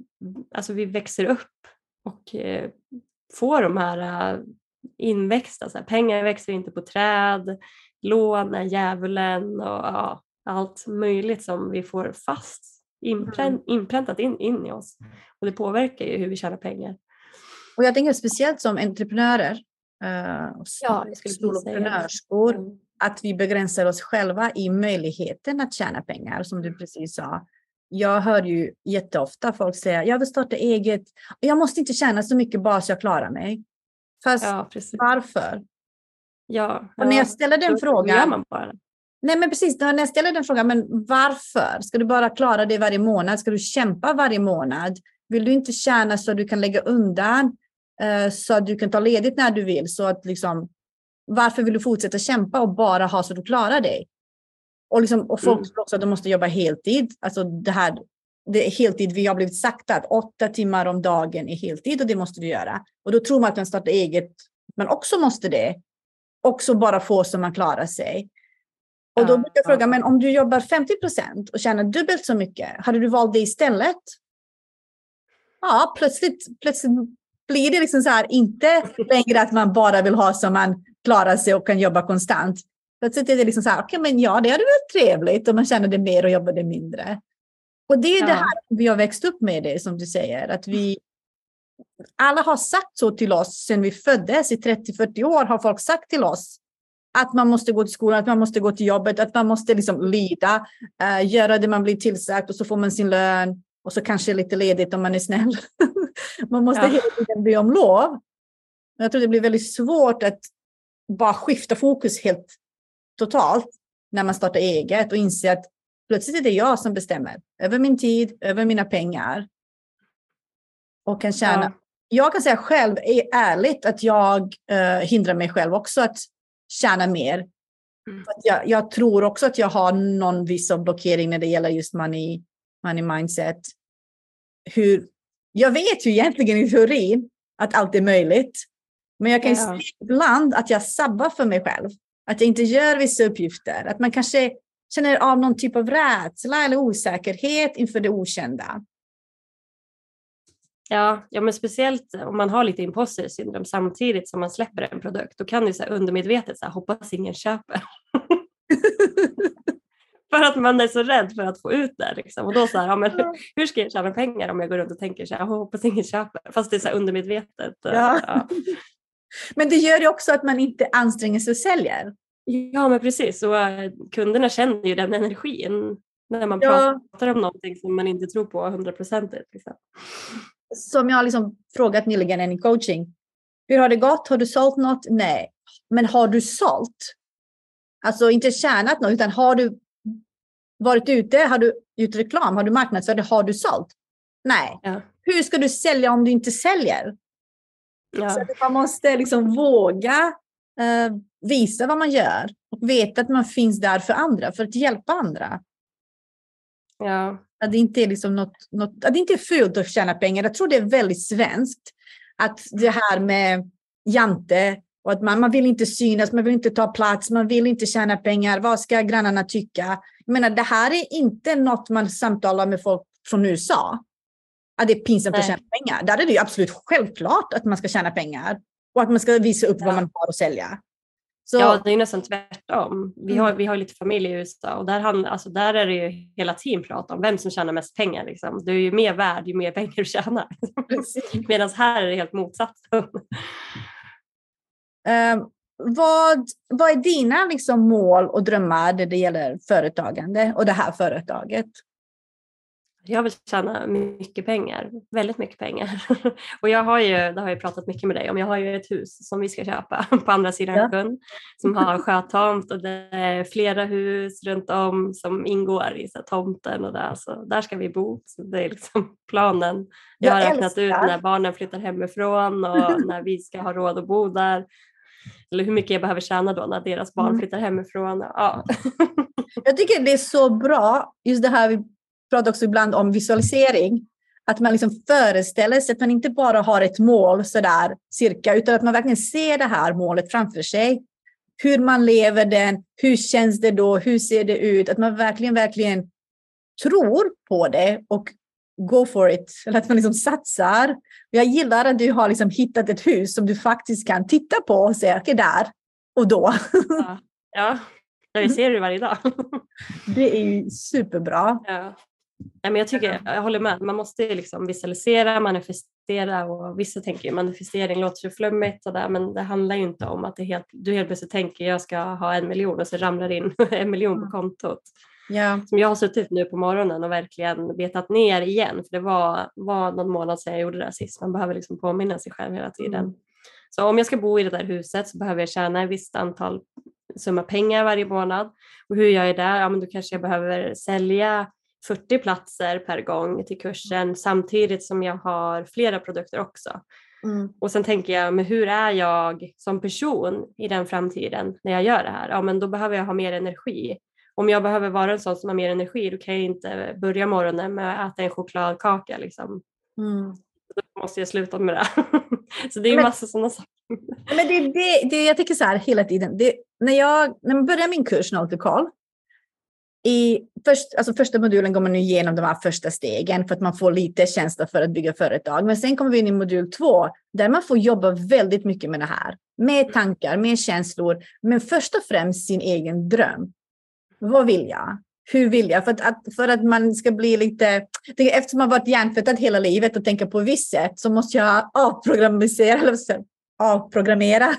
alltså vi växer upp och eh, får de här eh, inväxta, så här, pengar växer inte på träd, lån är djävulen och ja, allt möjligt som vi får fast Mm. inpräntat in, in i oss. Och det påverkar ju hur vi tjänar pengar. Och jag tänker speciellt som entreprenörer eh, Ja, soloprenörskor, Mm. att vi begränsar oss själva i möjligheten att tjäna pengar, som du precis sa. Jag hör ju jätteofta folk säga, jag vill starta eget, jag måste inte tjäna så mycket bara så jag klarar mig. Fast Ja, varför? Ja, Och när ja. jag ställer den frågan. Nej men precis, när jag ställer den frågan, men varför? Ska du bara klara det varje månad? Ska du kämpa varje månad? Vill du inte tjäna så du kan lägga undan eh, så att du kan ta ledigt när du vill? Så att liksom, varför vill du fortsätta kämpa och bara ha så du klarar dig? Och, liksom, och folk mm. tror också att de måste jobba heltid. Alltså det här, det är heltid, vi har blivit sagt att åtta timmar om dagen är heltid och det måste du göra. Och då tror man att man startar eget, men också måste det. Också bara få så man klarar sig. Och då brukar jag fråga, men om du jobbar 50 procent och tjänar dubbelt så mycket, hade du valt det istället? Ja, plötsligt, plötsligt blir det liksom så här, inte längre att man bara vill ha så man klarar sig och kan jobba konstant. Plötsligt är det liksom så här, okej, okay, men ja, det hade varit trevligt om man känner det mer och jobbade mindre. Och det är ja. det här vi har växt upp med det, som du säger, att vi alla har sagt så till oss sedan vi föddes. I 30-40 år har folk sagt till oss att man måste gå till skolan, att man måste gå till jobbet, att man måste liksom lyda, uh, göra det man blir tillsagt och så får man sin lön och så kanske lite ledigt om man är snäll. *laughs* man måste ja. hela tiden be om lov. Jag tror det blir väldigt svårt att bara skifta fokus helt totalt när man startar eget och inse att plötsligt är det jag som bestämmer över min tid, över mina pengar. Och kan tjäna. Ja. Jag kan säga själv, är ärligt, att jag uh, hindrar mig själv också att tjäna mer. Mm. Jag, jag, tror också att jag har någon viss blockering när det gäller just money, money mindset. Hur, jag vet ju egentligen i teorin att allt är möjligt. Men jag kan ja. se ibland att jag sabbar för mig själv. Att jag inte gör vissa uppgifter. Att man kanske känner av någon typ av rädsla eller osäkerhet inför det okända. Ja, ja, men speciellt om man har lite imposter syndrom samtidigt som man släpper en produkt, då kan du så här undermedvetet så här, hoppas ingen köper. *laughs* för att man är så rädd för att få ut det. Liksom. Och då så här, ja, men hur ska jag tjäna pengar om jag går runt och tänker så här, hoppas ingen köper. Fast det är så undermedvetet. Ja. ja. Men det gör ju också att man inte anstränger sig och säljer. Ja, men precis. Och uh, kunderna känner ju den energin när man ja. pratar om någonting som man inte tror på hundraprocentigt. Liksom. Som jag har liksom frågat nyligen i coaching. Hur har det gått? Har du sålt något? Nej. Men har du sålt? Alltså inte tjänat något, utan har du varit ute? Har du gjort reklam? Har du marknadsfört? Har du sålt? Nej. Ja. Hur ska du sälja om du inte säljer? Ja. Så man måste liksom våga eh, visa vad man gör och veta att man finns där för andra, för att hjälpa andra. Ja. Att det inte är liksom något, något, att det inte är fult att tjäna pengar. Jag tror det är väldigt svenskt. Att det här med jante och att man, man vill inte synas, man vill inte ta plats, man vill inte tjäna pengar. Vad ska grannarna tycka? Jag menar, det här är inte något man samtalar med folk från USA. Att det är pinsamt Nej. att tjäna pengar. Där är det ju absolut självklart att man ska tjäna pengar och att man ska visa upp ja. vad man har att sälja. Så... Ja, det är nästan tvärtom. Vi har, mm. vi har lite familj i USA och där, handlar, alltså där är det ju hela tiden prat om vem som tjänar mest pengar. Liksom. Du är ju mer värd ju mer pengar du tjänar. *laughs* Medan här är det helt motsatsen. *laughs* Um, vad, vad är dina liksom, mål och drömmar när det gäller företagande och det här företaget? Jag vill tjäna mycket pengar, väldigt mycket pengar. *laughs* och jag har ju, det har jag pratat mycket med dig om, jag har ju ett hus som vi ska köpa *laughs* på andra sidan ja. sjön som har *laughs* sjötomt och det är flera hus runt om som ingår i så tomten och där, så där ska vi bo. Så det är liksom planen. Jag, jag har räknat älskar. ut när barnen flyttar hemifrån och när vi ska ha råd att bo där. Eller hur mycket jag behöver tjäna då när deras barn mm. flyttar hemifrån. Ja. jag tycker det är så bra, just det här vi pratar också ibland om visualisering. Att man liksom föreställer sig att man inte bara har ett mål sådär cirka, utan att man verkligen ser det här målet framför sig. Hur man lever den, hur känns det då, hur ser det ut? Att man verkligen, verkligen tror på det och go for it. Eller att man liksom satsar. Jag gillar att du har liksom hittat ett hus som du faktiskt kan titta på och säga, okej där och då. Ja, ja. jag ser det varje dag. Det är ju superbra. Ja. Men jag, tycker, jag håller med, man måste liksom visualisera, manifestera och vissa tänker ju manifestering låter så flummigt sådär, men det handlar ju inte om att helt, du helt plötsligt tänker jag ska ha en miljon och så ramlar in *laughs* en miljon på mm. kontot. Ja. Som jag har suttit nu på morgonen och verkligen betat ner igen, för det var, var någon månad sedan jag gjorde det sist. Man behöver liksom påminna sig själv hela tiden. Mm. Så om jag ska bo i det där huset så behöver jag tjäna ett visst antal summa pengar varje månad. Och hur gör jag det? Ja, men då kanske jag behöver sälja 40 platser per gång till kursen samtidigt som jag har flera produkter också. Mm. Och sen tänker jag, men hur är jag som person i den framtiden när jag gör det här? Ja, men då behöver jag ha mer energi om jag behöver vara en sån som har mer energi då kan jag inte börja morgonen med att äta en chokladkaka. Liksom. Mm. Då måste jag sluta med det. *laughs* så det är men, massa sådana saker. Men det, det, det, jag tycker så här hela tiden. Det, när, jag, när man börjar min kurs Call i först, alltså första modulen går man igenom de här första stegen för att man får lite känsla för att bygga företag. Men sen kommer vi in i modul två där man får jobba väldigt mycket med det här. Med tankar, med känslor, men först och främst sin egen dröm. Vad vill jag? Hur vill jag? För att, att för att man ska bli lite... Eftersom man varit hjärntvättad hela livet och tänker på ett visst sätt så måste jag avprogrammera. Eller avprogrammera.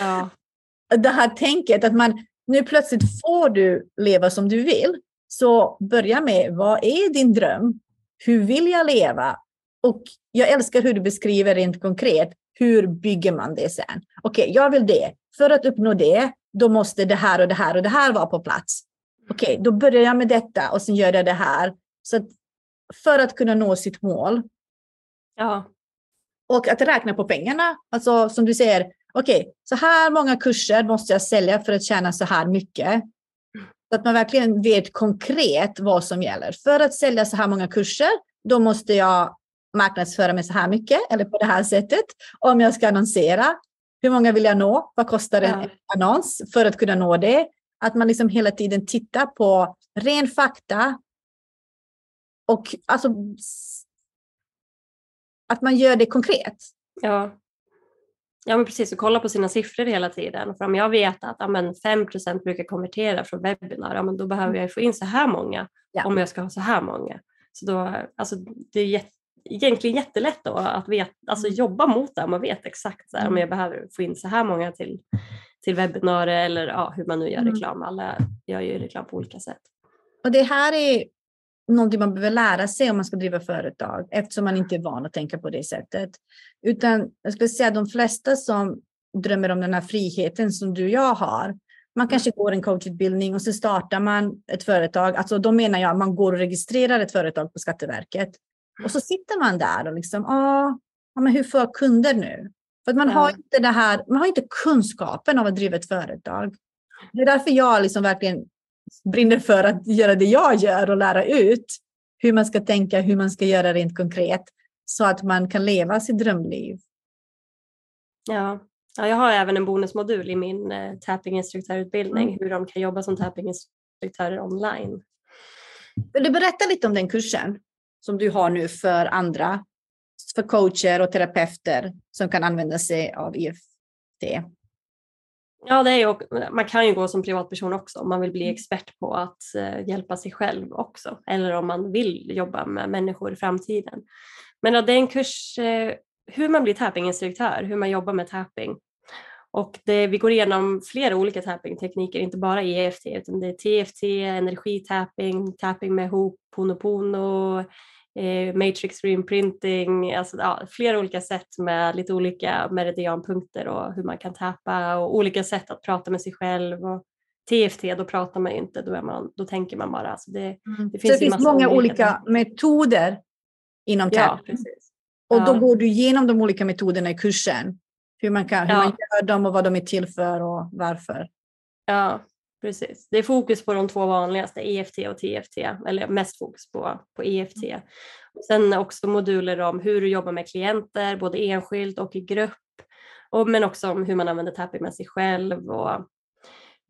Ja. *laughs* det här tänket att man nu plötsligt får du leva som du vill. Så börja med, vad är din dröm? Hur vill jag leva? Och jag älskar hur du beskriver rent konkret, hur bygger man det sen? Okej, okay, jag vill det. För att uppnå det, då måste det här och det här och det här vara på plats. Okej, okay, då börjar jag med detta och sen gör jag det här. Så att för att kunna nå sitt mål. Ja. Och att räkna på pengarna. Alltså som du säger, okej, okay, så här många kurser måste jag sälja för att tjäna så här mycket. Så att man verkligen vet konkret vad som gäller. För att sälja så här många kurser, då måste jag marknadsföra mig så här mycket eller på det här sättet. Om jag ska annonsera, hur många vill jag nå? Vad kostar en ja. annons för att kunna nå det? Att man liksom hela tiden tittar på ren fakta och alltså att man gör det konkret. Ja. Ja, men precis. Och kolla på sina siffror hela tiden. För om jag vet att ja, men 5% brukar konvertera från webbinar, ja, men då behöver jag få in så här många ja. om jag ska ha så här många. Så då, alltså, det är jätte, egentligen jättelätt då att vet, alltså, mm. jobba mot det. Man vet exakt så här, om mm. jag behöver få in så här många till, till webbinarier eller ja, hur man nu gör mm. reklam. Alla gör ju reklam på olika sätt. Och det här är någonting man behöver lära sig om man ska driva företag eftersom man inte är van att tänka på det sättet. Utan jag skulle säga att de flesta som drömmer om den här friheten som du och jag har. Man kanske går en coachutbildning och så startar man ett företag. Alltså då menar jag man går och registrerar ett företag på Skatteverket. Och så sitter man där och liksom, ja, men hur får jag kunder nu? För att man, ja. har inte det här, man har inte kunskapen av att driva ett företag. Det är därför jag liksom verkligen brinner för att göra det jag gör och lära ut hur man ska tänka, hur man ska göra rent konkret så att man kan leva sitt drömliv. Ja, ja jag har även en bonusmodul i min eh, tappinginstruktörutbildning, mm. hur de kan jobba som tappinginstruktörer online. Vill du berätta lite om den kursen som du har nu för andra, för coacher och terapeuter som kan använda sig av EFT? Ja, det är ju, man kan ju gå som privatperson också om man vill bli mm. expert på att uh, hjälpa sig själv också. Eller om man vill jobba med människor i framtiden. Men ja, det är en kurs uh, hur man blir tappinginstruktör, hur man jobbar med tapping. Och det, vi går igenom flera olika tappingtekniker, inte bara EFT utan det är TFT, energitapping, tapping med Ho'oponopono, eh, matrix reimprinting, alltså ja, flera olika sätt med lite olika meridianpunkter och hur man kan tappa och olika sätt att prata med sig själv. Och TFT, då pratar man inte, då, är man, då tänker man bara. Alltså det, mm. det finns, Så det finns många olika, olika metoder inom TAP. Ja. Och då går du igenom de olika metoderna i kursen. Hur man, kan, hur ja. man gör dem och vad de är till för och varför. Ja, Precis. Det är fokus på de två vanligaste, EFT och TFT, eller mest fokus på, på EFT. Sen också moduler om hur du jobbar med klienter, både enskilt och i grupp, och, men också om hur man använder tapping med sig själv och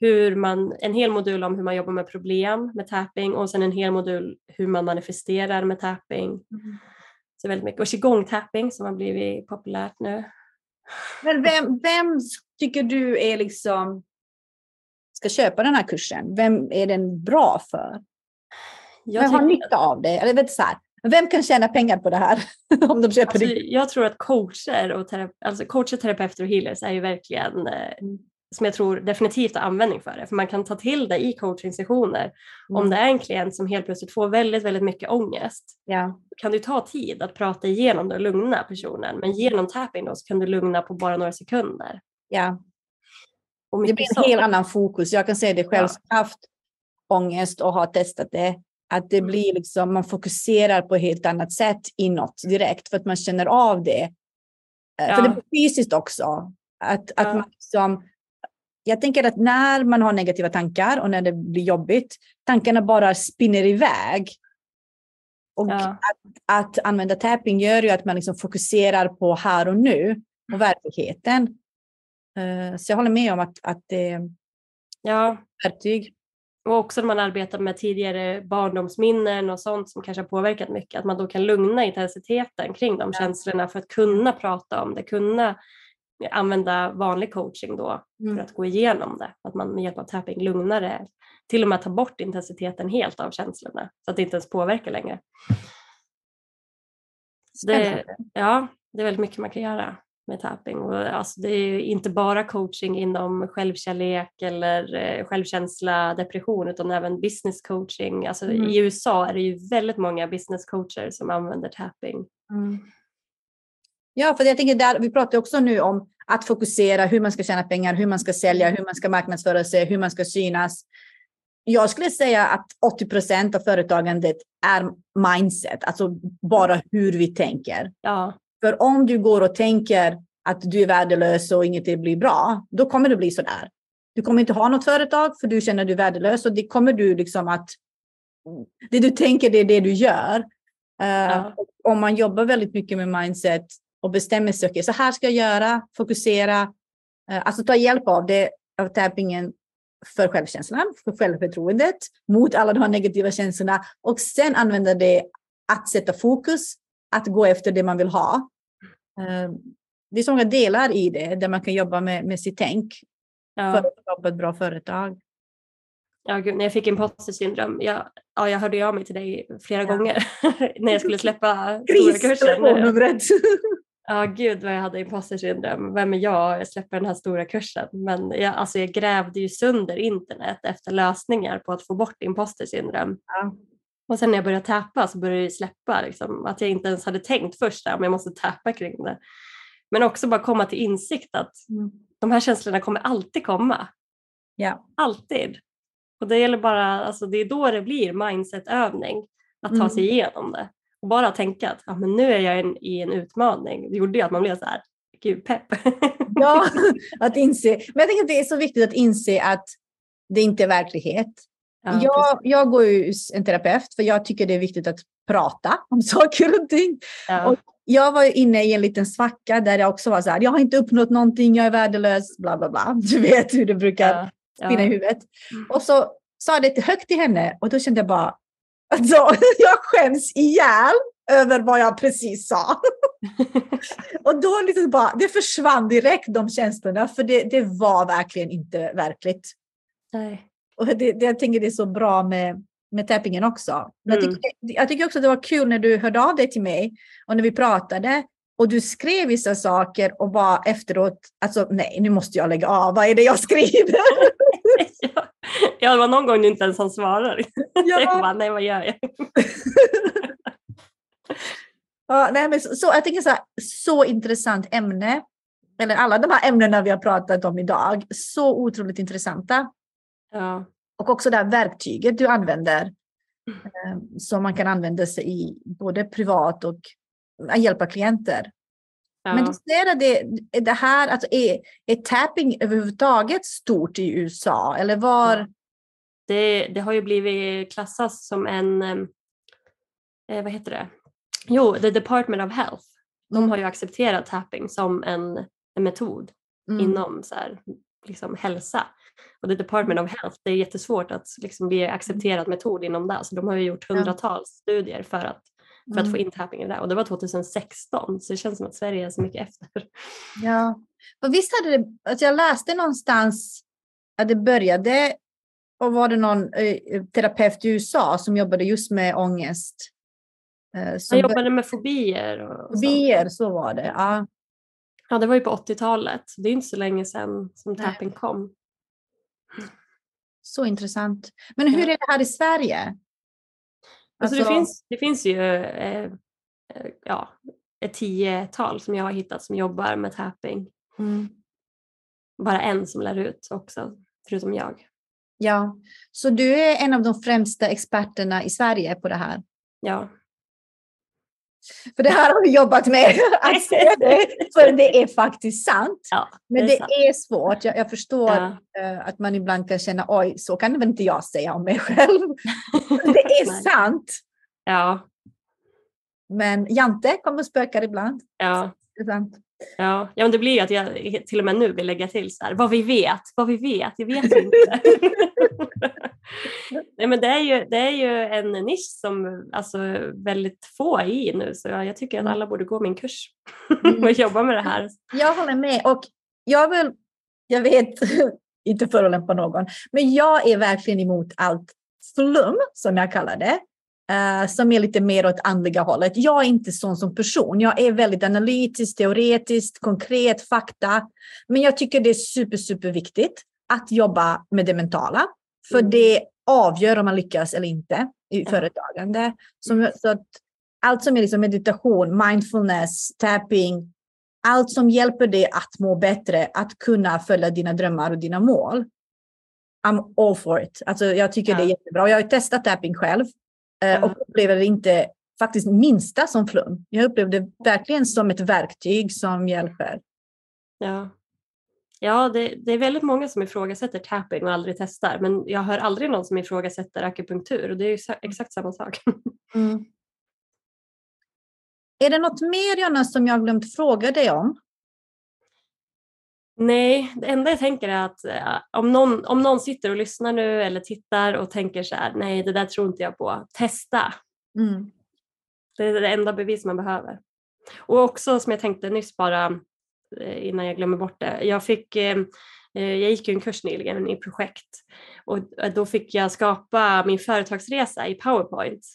hur man, en hel modul om hur man jobbar med problem med tapping och sen en hel modul hur man manifesterar med tapping. Mm. Så väldigt mycket. Och qigong-tapping som har blivit populärt nu. Men vem, vem tycker du är liksom ska köpa den här kursen? Vem är den bra för? Jag vem har nytta av det? Eller vet så här, vem kan tjäna pengar på det här? *laughs* om de köper alltså, det? Jag tror att coacher, och alltså coacher, terapeuter och healers är ju verkligen eh, som jag tror definitivt har användning för det. För man kan ta till det i coaching-sessioner. Mm. Om det är en klient som helt plötsligt får väldigt, väldigt mycket ångest. Ja. kan du ta tid att prata igenom det och lugna personen. Men genom tapping då så kan du lugna på bara några sekunder. Ja, det blir en helt annan fokus. Jag kan säga det själv som ja. haft ångest och har testat det. Att det mm. blir liksom, man fokuserar på ett helt annat sätt inåt direkt för att man känner av det. Ja. Eh, för det blir fysiskt också. Att, att man liksom, jag tänker att när man har negativa tankar och när det blir jobbigt, tankarna bara spinner iväg. Och ja. att, att, använda tapping gör ju att man liksom fokuserar på här och nu och verkligheten. Uh, så jag håller med om att, att det är ja. verktyg. Och också när man arbetar med tidigare barndomsminnen och sånt som kanske har påverkat mycket, att man då kan lugna intensiteten kring de ja. känslorna för att kunna prata om det, kunna använda vanlig coaching då mm. för att gå igenom det. Att man med hjälp av tapping lugnar det, till och med tar bort intensiteten helt av känslorna så att det inte ens påverkar längre. Det, ja, det är väldigt mycket man kan göra med tapping. Och alltså det är inte bara coaching inom självkärlek eller eh, självkänsla, depression utan även business coaching. Alltså mm. I USA är det ju väldigt många business coacher som använder tapping. Mm. Ja, för jag tänker där, vi pratar också nu om att fokusera hur man ska tjäna pengar, hur man ska sälja, hur man ska marknadsföra sig, hur man ska synas. Jag skulle säga att 80 procent av företagandet är mindset, alltså bara hur vi tänker. Ja. För om du går och tänker att du är värdelös och inget blir bra, då kommer det bli så där. Du kommer inte ha något företag för du känner dig värdelös och det kommer du liksom att... Det du tänker, det är det du gör. Uh, ja. Om man jobbar väldigt mycket med mindset och bestämmer sig, okay, så här ska jag göra, fokusera, uh, alltså ta hjälp av det, av tappingen för självkänslan, för självförtroendet, mot alla de här negativa känslorna och sen använda det att sätta fokus att gå efter det man vill ha. Eh, det är så många delar i det där man kan jobba med, med sitt tänk ja. för att skapa ett bra företag. Ja, gud, när jag fick imposter syndrom, jag, ja, jag hörde av mig till dig flera ja. gånger *laughs* när jag skulle släppa stora kursen. *laughs* Ja, gud vad jag hade imposter syndrom. Vem är jag? Jag släpper den här stora kursen. Men jag, alltså, jag grävde ju sönder internet efter lösningar på att få bort imposter syndrom. Ja. Och sen när jag började täpa så började det släppa, liksom, att jag inte ens hade tänkt först att jag måste täpa kring det. Men också bara komma till insikt att mm. de här känslorna kommer alltid komma. Ja. Alltid. Och det gäller bara, alltså det är då det blir mindsetövning att ta mm. sig igenom det. Och bara tänka att ja, men nu är jag en, i en utmaning. Det gjorde ju att man blev så här, gud pepp. *laughs* ja, att inse. Men jag tänker att det är så viktigt att inse att det inte är verklighet. Ja, jag, jag går ju en terapeut för jag tycker det är viktigt att prata om *laughs* saker och ting. Ja. Och jag var inne i en liten svacka där jag också var så här, jag har inte uppnått någonting, jag är värdelös, bla bla bla. *laughs* Du vet hur det brukar ja. spinna i huvudet. Mm. Och så sa det högt till henne och då kände jag bara, *laughs* alltså, jag skäms ihjäl över vad jag precis sa. och då liksom bara, det försvann direkt de känslorna, för det, det var verkligen inte verkligt. Nej. Och det, det, jag tänker det är så bra med, med tappingen också. Mm. Jag, tycker, jag tycker också det var kul när du hörde av dig till mig och när vi pratade och du skrev vissa saker och bara efteråt, alltså nej, nu måste jag lägga av, vad är det jag skriver? *laughs* ja, det var någon gång du inte ens han svarar. *laughs* Ja. Jag bara, nej vad gör jag? *laughs* ja, nej, men så, så, jag tänker så här, så intressant ämne. Eller alla de här ämnena vi har pratat om idag, så otroligt intressanta. Ja. Och också det här verktyget du använder eh, som man kan använda sig i både privat och att hjälpa klienter. Ja. Men är det, det här, alltså är, är tapping överhuvudtaget stort i USA eller var? Det, det har ju blivit klassat som en, eh, vad heter det? Jo, the Department of Health. De mm. har ju accepterat tapping som en, en metod mm. inom så här, liksom, hälsa. Och det Department of Health, det är jättesvårt att liksom bli accepterad metod inom det. Så de har ju gjort hundratals studier för att, för att få mm. in tapping i det. Och det var 2016, så det känns som att Sverige är så mycket efter. Ja, och visst hade det, alltså jag läste någonstans att det började och var det någon eh, terapeut i USA som jobbade just med ångest. Eh, som Han jobbade med fobier. Och, fobier, så. så var det. Ja. ja, det var ju på 80-talet. Det är inte så länge sedan som tapping kom. Så intressant. Men hur är det här i Sverige? Alltså, alltså det, finns, det finns ju eh, eh, ja, ett tiotal som jag har hittat som jobbar med tapping. Mm. Bara en som lär ut också, förutom jag. Ja, så du är en av de främsta experterna i Sverige på det här? Ja. För det här har vi jobbat med, *laughs* att säga det, *laughs* för det är faktiskt sant. Ja, Men det är det sant. är svårt. Jag, jag förstår Ja. eh, att man ibland kan känna, oj, så kan väl inte jag säga om mig själv. *laughs* det är sant. Ja, Men Jante kommer och spökar ibland. ja. Det sant. Ja, ja men det blir ju att jag till och med nu vill lägga till så här, vad vi vet, vad vi vet, jag vet inte. Nej men det är ju, det är ju en nisch som alltså, väldigt få är i nu så jag, jag tycker att Mm. alla borde gå min kurs *laughs* Mm. och jobba med det här. Jag håller med. Och jag vill, jag vet, *laughs* inte förolämpa någon, men jag är verkligen emot allt flum, som jag kallar det. eh, som är lite mer åt andliga hållet. Jag är inte sån som person. Jag är väldigt analytisk, teoretisk, konkret, fakta. Men jag tycker det är super, super viktigt att jobba med det mentala. För Mm. det avgör om man lyckas eller inte i företagande. Som, så att allt som är liksom meditation, mindfulness, tapping, allt som hjälper dig att må bättre, att kunna följa dina drömmar och dina mål. I'm all for it. Alltså, jag tycker Ja. det är jättebra. Och Jag har testat tapping själv eh, Ja. och upplever det inte faktiskt minsta som flum. Jag upplevde det verkligen som ett verktyg som hjälper. Ja, ja det, det är väldigt många som ifrågasätter tapping och aldrig testar men jag hör aldrig någon som ifrågasätter akupunktur och det är ju sa- exakt samma sak. Är det något mer Jonna som jag glömt fråga dig om? Nej, det enda jag tänker är att eh, om, någon, om någon sitter och lyssnar nu eller tittar och tänker så här, nej det där tror inte jag på, testa. Mm. Det är det enda bevis man behöver. Och också som jag tänkte nyss bara innan jag glömmer bort det. Jag, fick, eh, eh, jag gick ju en kurs nyligen i projekt och eh, då fick jag skapa min företagsresa i Powerpoint.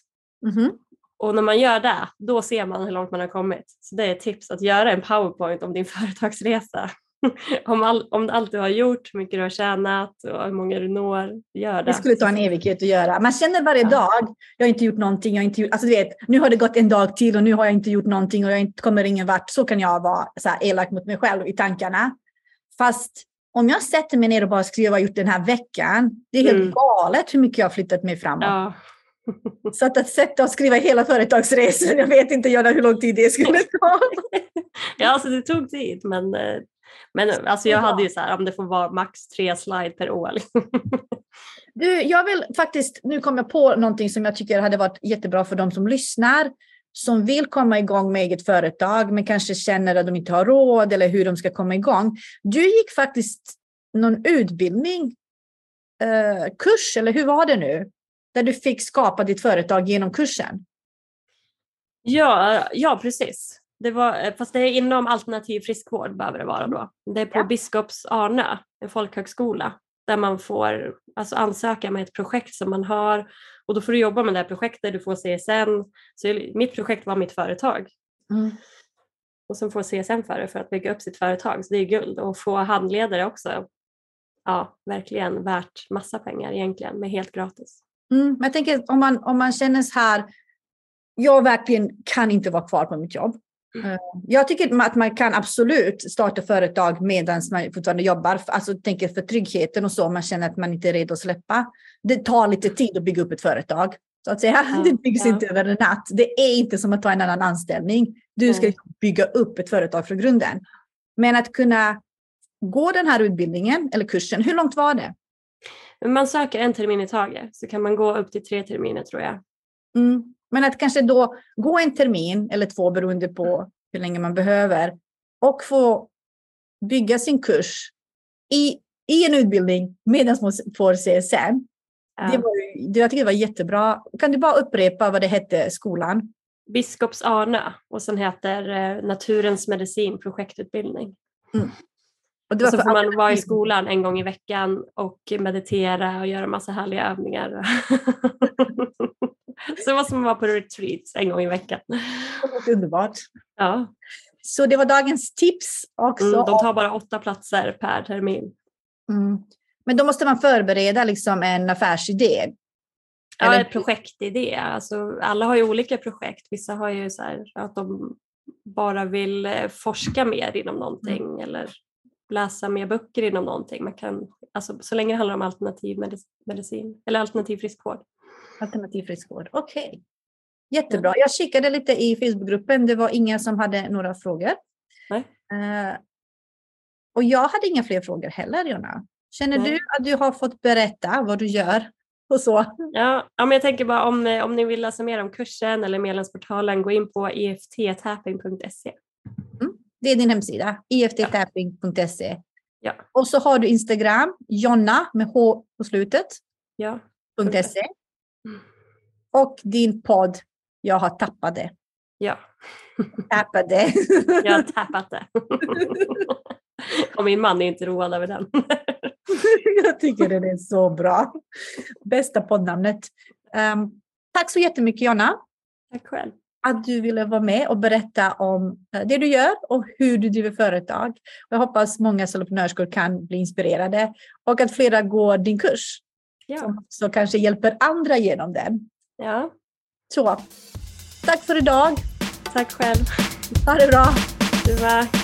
Mhm. Och när man gör det, då ser man hur långt man har kommit. Så det är ett tips att göra en Powerpoint om din *laughs* företagsresa. *laughs* om, all, om allt du har gjort, hur mycket du har tjänat och hur många du når. Gör det. Det skulle ta en evighet att göra. Man känner varje Ja. dag, jag har inte gjort någonting, jag har inte gjort, alltså du vet, nu har det gått en dag till och nu har jag inte gjort någonting och jag inte, kommer ingen vart. Så kan jag vara så här elak mot mig själv i tankarna. Fast om jag sätter mig ner och bara skriver vad jag gjort den här veckan, det är helt Mm. galet hur mycket jag har flyttat mig framåt. Ja. *laughs* Så att, att sätta och skriva hela företagsresan, jag vet inte Jonna hur lång tid det skulle *laughs* ta. ja, alltså det tog tid men, eh, men alltså jag hade ju så här om det får vara max tre slide per år. liksom. *laughs* Du, jag vill faktiskt, nu kommer jag på någonting som jag tycker hade varit jättebra för de som lyssnar, som vill komma igång med eget företag, men kanske känner att de inte har råd eller hur de ska komma igång. Du gick faktiskt någon utbildning, eh, kurs, eller hur var det nu? Där du fick skapa ditt företag genom kursen. Ja, ja precis. Det var, eh, fast det är inom alternativ friskvård behöver det vara då. Det är på Ja. Biskops Arnö, en folkhögskola, där man får alltså, ansöka med ett projekt som man har och då får du jobba med det här projektet, du får CSN. Så mitt projekt var mitt företag och sen får CSN för det för att bygga upp sitt företag. Så det är guld och få handledare också. Ja, verkligen värt massa pengar egentligen, men helt gratis. Mm, jag tänker om man, om man känner så här, jag verkligen kan inte vara kvar på mitt jobb. Mm. Eh, Jag tycker att man kan absolut starta företag medan man fortfarande jobbar. Alltså tänker för tryggheten och så, man känner att man inte är redo att släppa. Det tar lite tid att bygga upp ett företag. Så att säga, Ja, *laughs* det byggs ja. inte över en natt. Det är inte som att ta en annan anställning. Du ska bygga upp ett företag från grunden. Men att kunna gå den här utbildningen eller kursen, hur långt var det? Man söker en termin i taget så kan man gå upp till tre terminer tror jag. Mm. Men att kanske då gå en termin eller två beroende på hur länge man behöver och få bygga sin kurs i, i en utbildning medan man får CSN. Ja. Det var, det, jag tycker det var jättebra. Kan du bara upprepa vad det hette, skolan? Biskops Arnö och sen heter eh, Naturens medicin projektutbildning. Och det Och så för får man vara i skolan en gång i veckan och meditera och göra massa härliga övningar. *laughs* så det var som att vara på retreats en gång i veckan. Underbart. Ja, Så det var dagens tips också. mm, de tar bara åtta platser per termin. Mm. Men då måste man förbereda liksom en affärsidé. Ja, en projektidé. Alltså, alla har ju olika projekt. Vissa har ju så här att de bara vill eh, forska mer inom någonting Mm. eller läsa mer böcker inom någonting. Man kan, alltså, så länge det handlar om alternativ medic- medicin eller alternativ friskvård. Alternativ friskvård. Okej. Jättebra. Jag kikade lite i Facebookgruppen. Det var ingen som hade några frågor. Uh, och jag hade inga fler frågor heller, Jonna. Känner Nej. du att du har fått berätta vad du gör och så? Ja, ja men jag tänker bara om, om ni vill läsa mer om kursen eller medlemsportalen, gå in på efttapping.se. Mm, det är din hemsida, efttapping.se. Ja. Och så har du Instagram, Jonna med H på slutet. Ja. .se. Och din podd, Jag har tappat det. Ja. Tappat det. *laughs* Jag har tappat det. *laughs* Och min man är inte road över den. *laughs* Jag tycker den är så bra. Bästa poddnamnet. Um, tack så jättemycket Jonna. Tack själv. Att du ville vara med och berätta om eh, det du gör och hur du driver företag. Jag hoppas många soloprenörskor kan bli inspirerade och att flera går din kurs. Ja. Som kanske hjälper andra genom den. Ja. Så, tack för idag. Tack själv. Ha det bra. Du med.